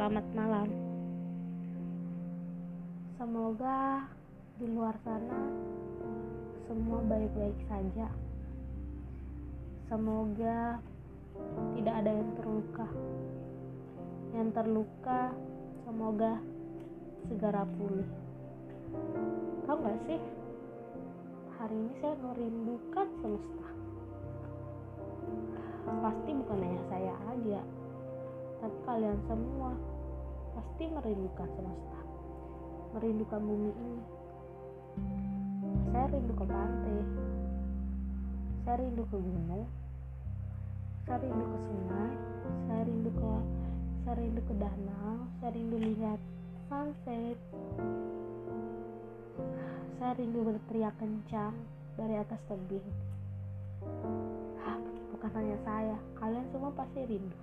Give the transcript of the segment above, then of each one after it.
selamat malam. Semoga di luar sana semua baik-baik saja. Semoga tidak ada yang terluka. Yang terluka semoga segera pulih. Tahu gak sih? Hari ini saya merindukan semesta. Pasti bukan hanya saya aja, tapi kalian semua pasti merindukan semesta, merindukan bumi ini. Saya rindu ke pantai, saya rindu ke gunung, saya rindu ke sungai, saya rindu ke saya rindu ke danau, saya rindu lihat sunset. Saya rindu berteriak kencang dari atas tebing. Bukan hanya saya, kalian semua pasti rindu.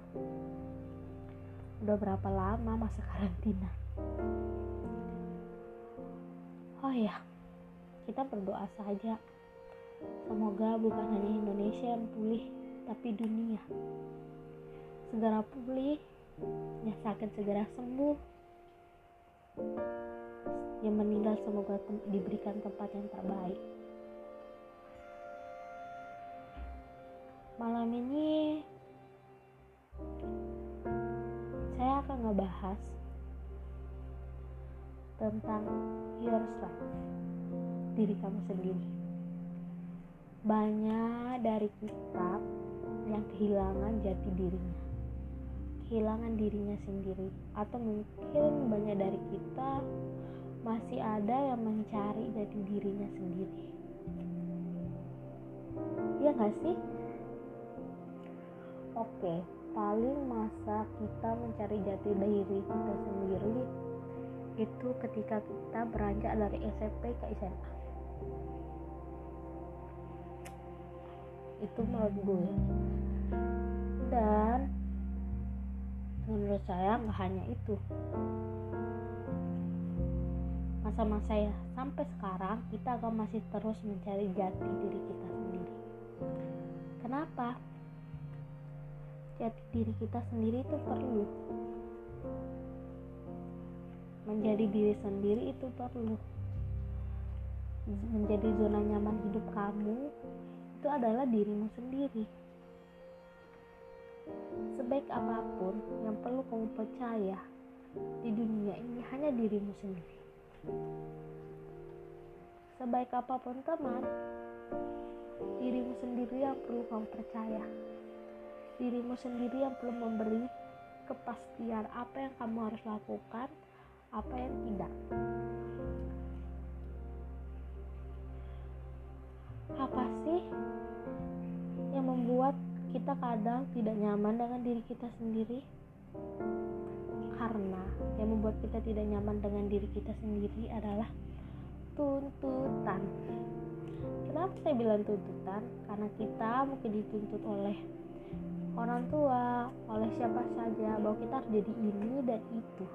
Udah berapa lama masa karantina? Oh ya, kita berdoa saja. Semoga bukan hanya Indonesia yang pulih, tapi dunia. Segera pulih, yang sakit segera sembuh, yang meninggal semoga diberikan tempat yang terbaik. Malam ini ngebahas tentang yourself, diri kamu sendiri. Banyak dari kita yang kehilangan jati dirinya, kehilangan dirinya sendiri, atau mungkin banyak dari kita masih ada yang mencari jati dirinya sendiri. Ya nggak sih? Oke, paling masa kita mencari jati diri kita sendiri itu ketika kita beranjak dari SMP ke SMA. Itu menurut gue. Dan menurut saya nggak hanya itu. Masa-masa ya sampai sekarang kita akan masih terus mencari jati diri kita sendiri. Kenapa? Jati diri kita sendiri itu perlu. Menjadi diri sendiri itu perlu. Menjadi zona nyaman hidup kamu itu adalah dirimu sendiri. Sebaik apa pun yang perlu kamu percaya di dunia ini hanya dirimu sendiri. Sebaik apa pun teman dirimu sendiri yang perlu kamu percaya dirimu sendiri yang perlu memberi kepastian apa yang kamu harus lakukan, apa yang tidak. Apa sih yang membuat kita kadang tidak nyaman dengan diri kita sendiri? Karena yang membuat kita tidak nyaman dengan diri kita sendiri adalah tuntutan. Kenapa saya bilang tuntutan? Karena kita mungkin dituntut oleh orang tua, oleh siapa saja bahwa kita harus jadi ini dan itu.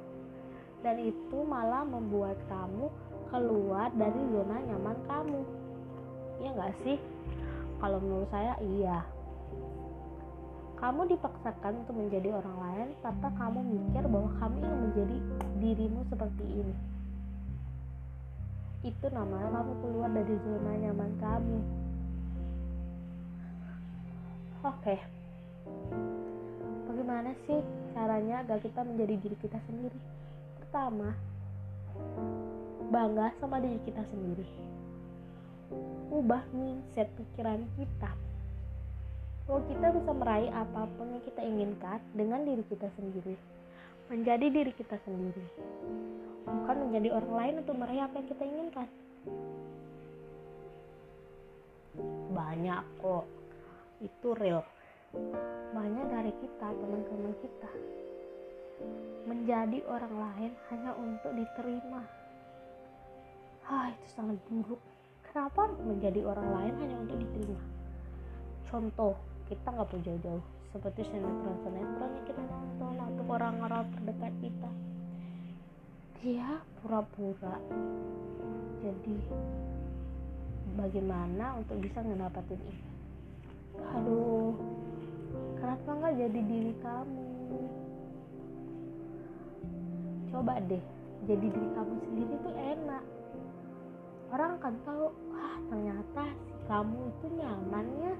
Dan itu malah membuat kamu keluar dari zona nyaman kamu. Iya gak sih? Kalau menurut saya iya. Kamu dipaksakan untuk menjadi orang lain tanpa kamu mikir bahwa kamu yang menjadi dirimu seperti ini. Itu namanya kamu keluar dari zona nyaman kamu. Oke. Okay Bagaimana sih caranya agar kita menjadi diri kita sendiri? Pertama, bangga sama diri kita sendiri. Ubah mindset pikiran kita. Bahwa kita bisa meraih apa pun yang kita inginkan dengan diri kita sendiri. Menjadi diri kita sendiri. Bukan menjadi orang lain untuk meraih apa yang kita inginkan. Banyak kok. Itu real banyak dari kita, teman-teman kita, menjadi orang lain hanya untuk diterima. Ah, itu sangat buruk. Kenapa menjadi orang lain hanya untuk diterima? Contoh, kita nggak perlu jauh-jauh. Seperti sinetron-sinetron yang kita nonton atau orang-orang terdekat kita. Dia pura-pura. Jadi, bagaimana untuk bisa mendapatkan ini? Aduh, kenapa nggak jadi diri kamu? Coba deh jadi diri kamu sendiri tuh enak. Orang akan tahu ah ternyata si kamu itu nyamannya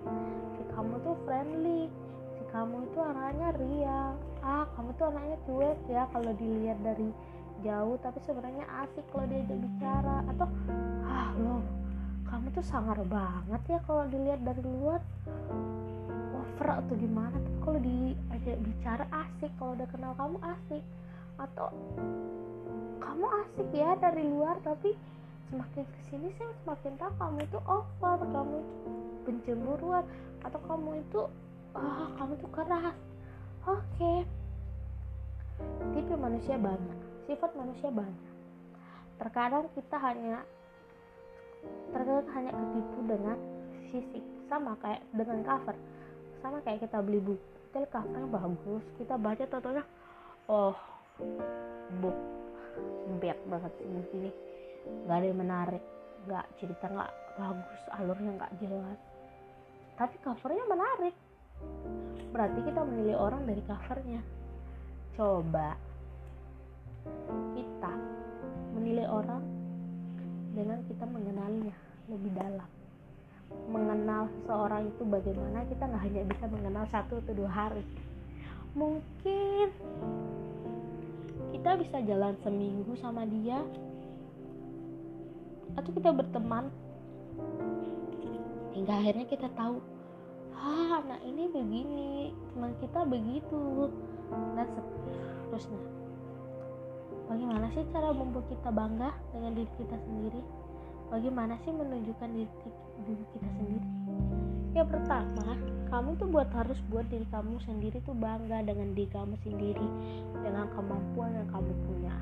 si kamu tuh friendly. Si kamu itu anaknya riang ah kamu tuh anaknya cuek ya kalau dilihat dari jauh tapi sebenarnya asik kalau diajak bicara. Atau ah lo kamu tuh sangar banget ya kalau dilihat dari luar over atau gimana tapi kalau diajak bicara asik kalau udah kenal kamu asik. Atau kamu asik ya dari luar tapi semakin ke sini sih semakin tahu kamu itu over kamu itu pencemburuan. Atau kamu itu ah kamu tuh keras. Oke. Okay. tipe manusia banyak sifat manusia banyak. Terkadang kita hanya terkadang hanya ketipu dengan fisik sama kayak dengan cover sama kayak kita beli buku kita covernya bagus kita baca totalnya oh book bad banget sih ini nggak ada yang menarik nggak cerita nggak bagus alurnya nggak jelas. Tapi covernya menarik. Berarti kita menilai orang dari covernya. Coba kita menilai orang dengan kita mengenalnya lebih dalam mengenal seorang itu bagaimana kita nggak hanya bisa mengenal satu atau dua hari. Mungkin kita bisa jalan seminggu sama dia atau kita berteman hingga akhirnya kita tahu ah anak ini begini teman kita begitu. Dan seterusnya. Bagaimana sih cara membuat kita bangga dengan diri kita sendiri bagaimana sih menunjukkan diri, diri kita sendiri? Ya pertama kamu tuh buat harus buat diri kamu sendiri tuh bangga dengan diri kamu sendiri dengan kemampuan yang kamu punya.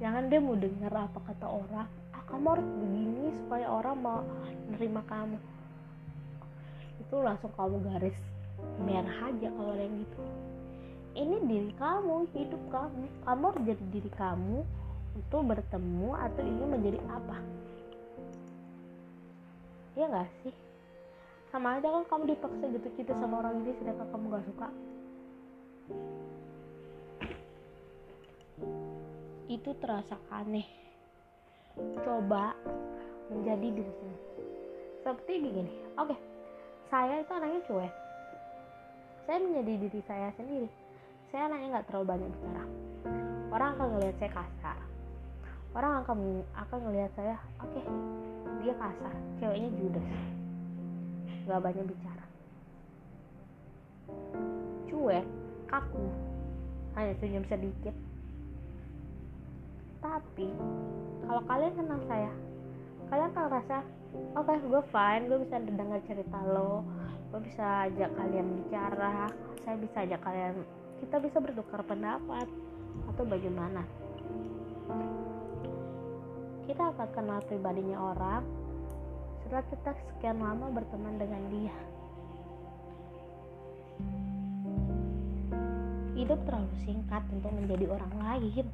Jangan deh mau dengar apa kata orang ah kamu harus begini supaya orang mau nerima kamu. Itu langsung kamu garis merah aja kalau ada yang gitu. Ini diri kamu hidup kamu. Kamu harus jadi diri kamu untuk bertemu atau ingin menjadi apa? Ya gak sih? Sama aja kan kamu dipaksa gitu cinta sama orang ini sedangkan kamu gak suka. Itu terasa aneh. Coba menjadi diri sendiri seperti begini oke. Okay. saya itu anaknya cuek. Saya menjadi diri saya sendiri. Saya anaknya nggak terlalu banyak bicara. Orang akan ngelihat saya kasar orang akan akan ngelihat saya oke okay, dia kasar ceweknya judes. Nggak banyak bicara. Cuek kaku. Hanya senyum sedikit. Tapi kalau kalian kenal saya kalian akan rasa oke okay, gue fine gue bisa dengar cerita lo gue bisa ajak kalian bicara saya bisa ajak kalian kita bisa bertukar pendapat atau bagaimana kita akan kenal pribadinya orang. Setelah kita sekian lama berteman dengan dia. Hidup terlalu singkat untuk menjadi orang lain.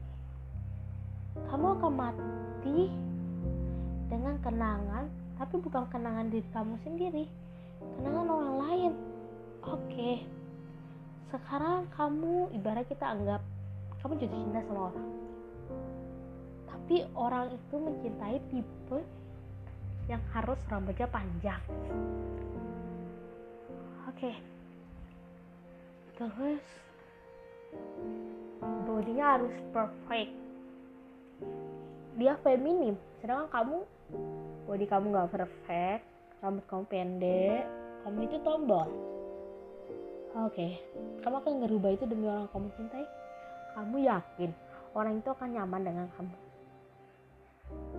Kamu akan mati dengan kenangan tapi bukan kenangan diri kamu sendiri. Kenangan orang lain. Oke. Sekarang kamu ibarat kita anggap kamu jatuh cinta sama orang tapi orang itu mencintai tipe yang harus rambutnya panjang. Oke. Terus bodinya harus perfect. Dia feminim sedangkan kamu body kamu gak perfect rambut kamu pendek kamu itu tombol. Oke okay. kamu akan ngerubah itu demi orang kamu cintai? Kamu yakin orang itu akan nyaman dengan kamu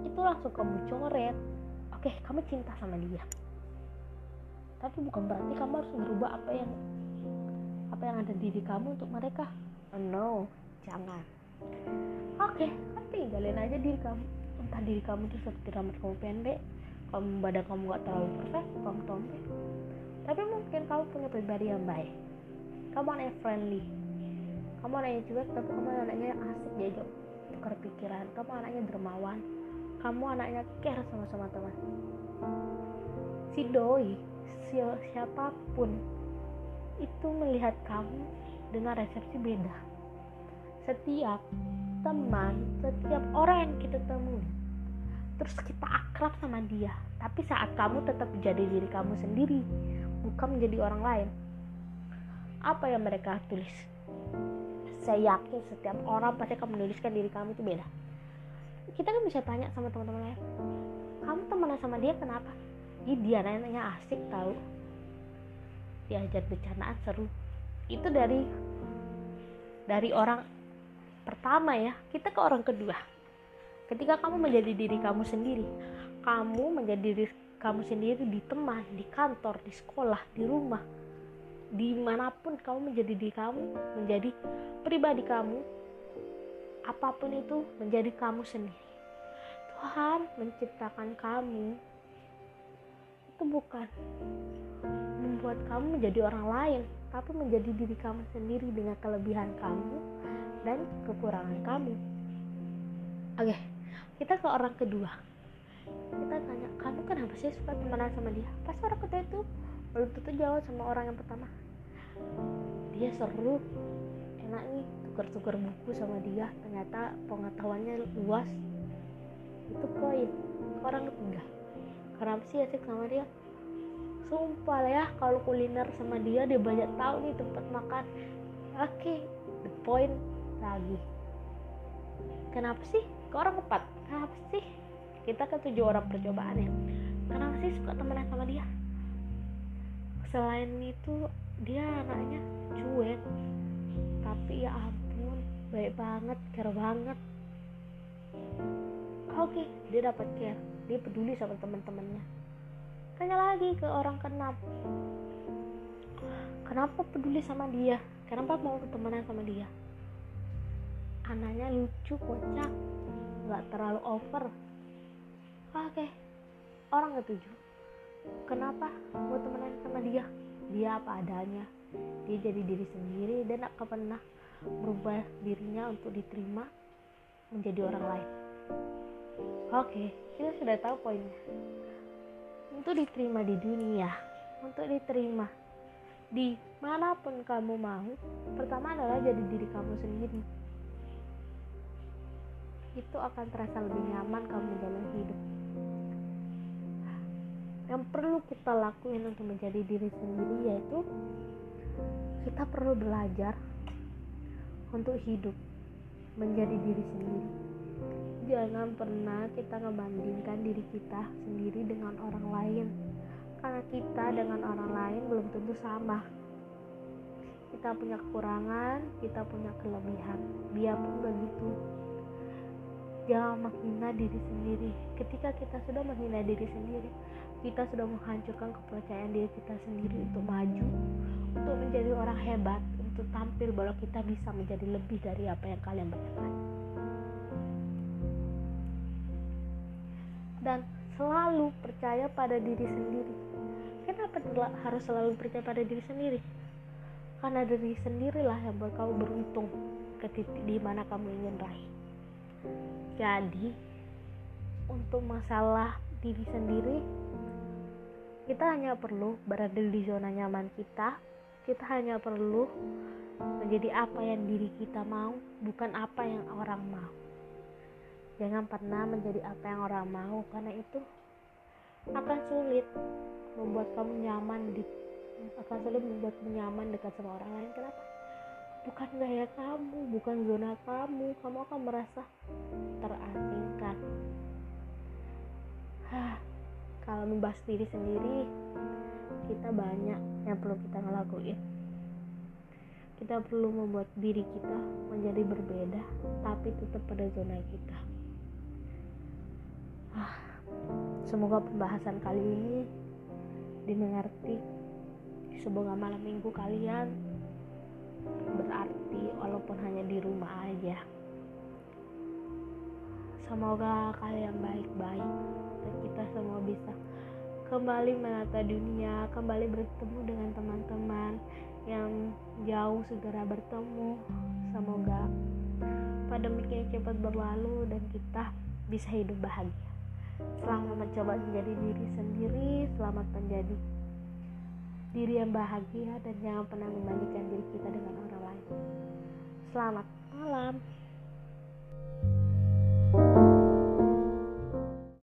itu langsung kamu coret. Oke okay, kamu cinta sama dia. Tapi bukan berarti kamu harus ngerubah apa yang apa yang ada di diri kamu untuk mereka. Oh, no. Jangan. Oke okay, tinggalin aja diri kamu. Entah diri kamu tuh seperti rambut kamu pendek kamu badan kamu gak terlalu perfect kamu tombe tapi mungkin kamu punya pribadi yang baik. Kamu anaknya friendly. Kamu anaknya cuek tapi kamu anaknya asik diajak tukar pikiran. Kamu anaknya dermawan kamu anaknya care sama-sama. Teman si doi si siapa pun itu melihat kamu dengan resepsi beda. Setiap teman setiap orang yang kita temui terus kita akrab sama dia. Tapi saat kamu tetap menjadi diri kamu sendiri bukan menjadi orang lain apa yang mereka tulis? Saya yakin setiap orang pasti akan menuliskan diri kamu itu beda kita kan bisa tanya sama teman-teman lain kamu temenan sama dia kenapa? Ih, dia nanya asik tahu diajak bercandaan seru. Itu dari dari orang pertama ya. Kita ke orang kedua. Ketika kamu menjadi diri kamu sendiri. Kamu menjadi diri kamu sendiri di teman di kantor di sekolah di rumah. Di mana pun kamu menjadi diri kamu menjadi pribadi kamu apa pun itu menjadi kamu sendiri. Tuhan menciptakan kamu. Itu bukan membuat kamu menjadi orang lain tapi menjadi diri kamu sendiri dengan kelebihan kamu dan kekurangan kamu. Oke kita ke orang kedua. Kita tanya kamu kenapa sih suka temenan sama dia? Pas orang kedua itu belum tentu jawab sama orang yang pertama. Dia seru enak nih tukar-tukar buku sama dia ternyata pengetahuannya luas. Itu poin. Orang ketiga kenapa sih asik sama dia? Sumpah ya kalau kuliner sama dia dia banyak tahu nih tempat makan. Oke okay, the point lagi. Kenapa sih? Ke orang keempat? Kenapa sih? Kita kan tujuh orang percobaan ya. Kenapa sih suka temenan sama dia? Selain itu dia anaknya cuek. Tapi ya ampun baik banget care banget. Oke okay, dia dapat care. Dia peduli sama teman-temannya. Tanya lagi ke orang keenam. Kenapa peduli sama dia? Kenapa mau temenan sama dia? Anaknya lucu kocak. Nggak terlalu over. Oke okay. orang ketujuh. Kenapa mau temenan sama dia? Dia apa adanya. Dia jadi diri sendiri dan tak pernah merubah dirinya untuk diterima menjadi orang lain. Oke okay, kita sudah tahu poinnya. Untuk diterima di dunia untuk diterima di mana pun kamu mau pertama adalah jadi diri kamu sendiri. Itu akan terasa lebih nyaman kamu menjalani hidup. Yang perlu kita lakuin untuk menjadi diri sendiri yaitu kita perlu belajar untuk hidup menjadi diri sendiri. Jangan pernah kita ngebandingkan diri kita sendiri dengan orang lain karena kita dengan orang lain belum tentu sama. Kita punya kekurangan kita punya kelebihan. Biarpun begitu jangan menghina diri sendiri. Ketika kita sudah menghina diri sendiri kita sudah menghancurkan kepercayaan diri kita sendiri untuk maju untuk menjadi orang hebat tampil bahwa kita bisa menjadi lebih dari apa yang kalian bayangkan. Dan selalu percaya pada diri sendiri. Kenapa harus selalu percaya pada diri sendiri? Karena diri sendirilah yang buat kamu beruntung ke titik di mana kamu ingin raih. Jadi untuk masalah diri sendiri kita hanya perlu berada di zona nyaman kita kita hanya perlu menjadi apa yang diri kita mau bukan apa yang orang mau. Jangan pernah menjadi apa yang orang mau karena itu akan sulit membuat kamu nyaman di akan sulit membuat nyaman dekat sama orang lain. Kenapa? Bukan gaya kamu bukan zona kamu. Kamu akan merasa terasingkan. Kalau membahas diri sendiri kita banyak yang perlu kita ngelakuin. Kita perlu membuat diri kita menjadi berbeda tapi tetap pada zona kita. Ah, semoga pembahasan kali ini dimengerti. Semoga malam minggu kalian berarti walaupun hanya di rumah aja. Semoga kalian baik-baik dan kita semua bisa kembali menata dunia kembali bertemu dengan teman-teman yang jauh segera bertemu. Semoga pandemi ini cepat berlalu dan kita bisa hidup bahagia. Selamat mencoba menjadi diri sendiri selamat menjadi diri yang bahagia dan jangan pernah membandingkan diri kita dengan orang lain. Selamat malam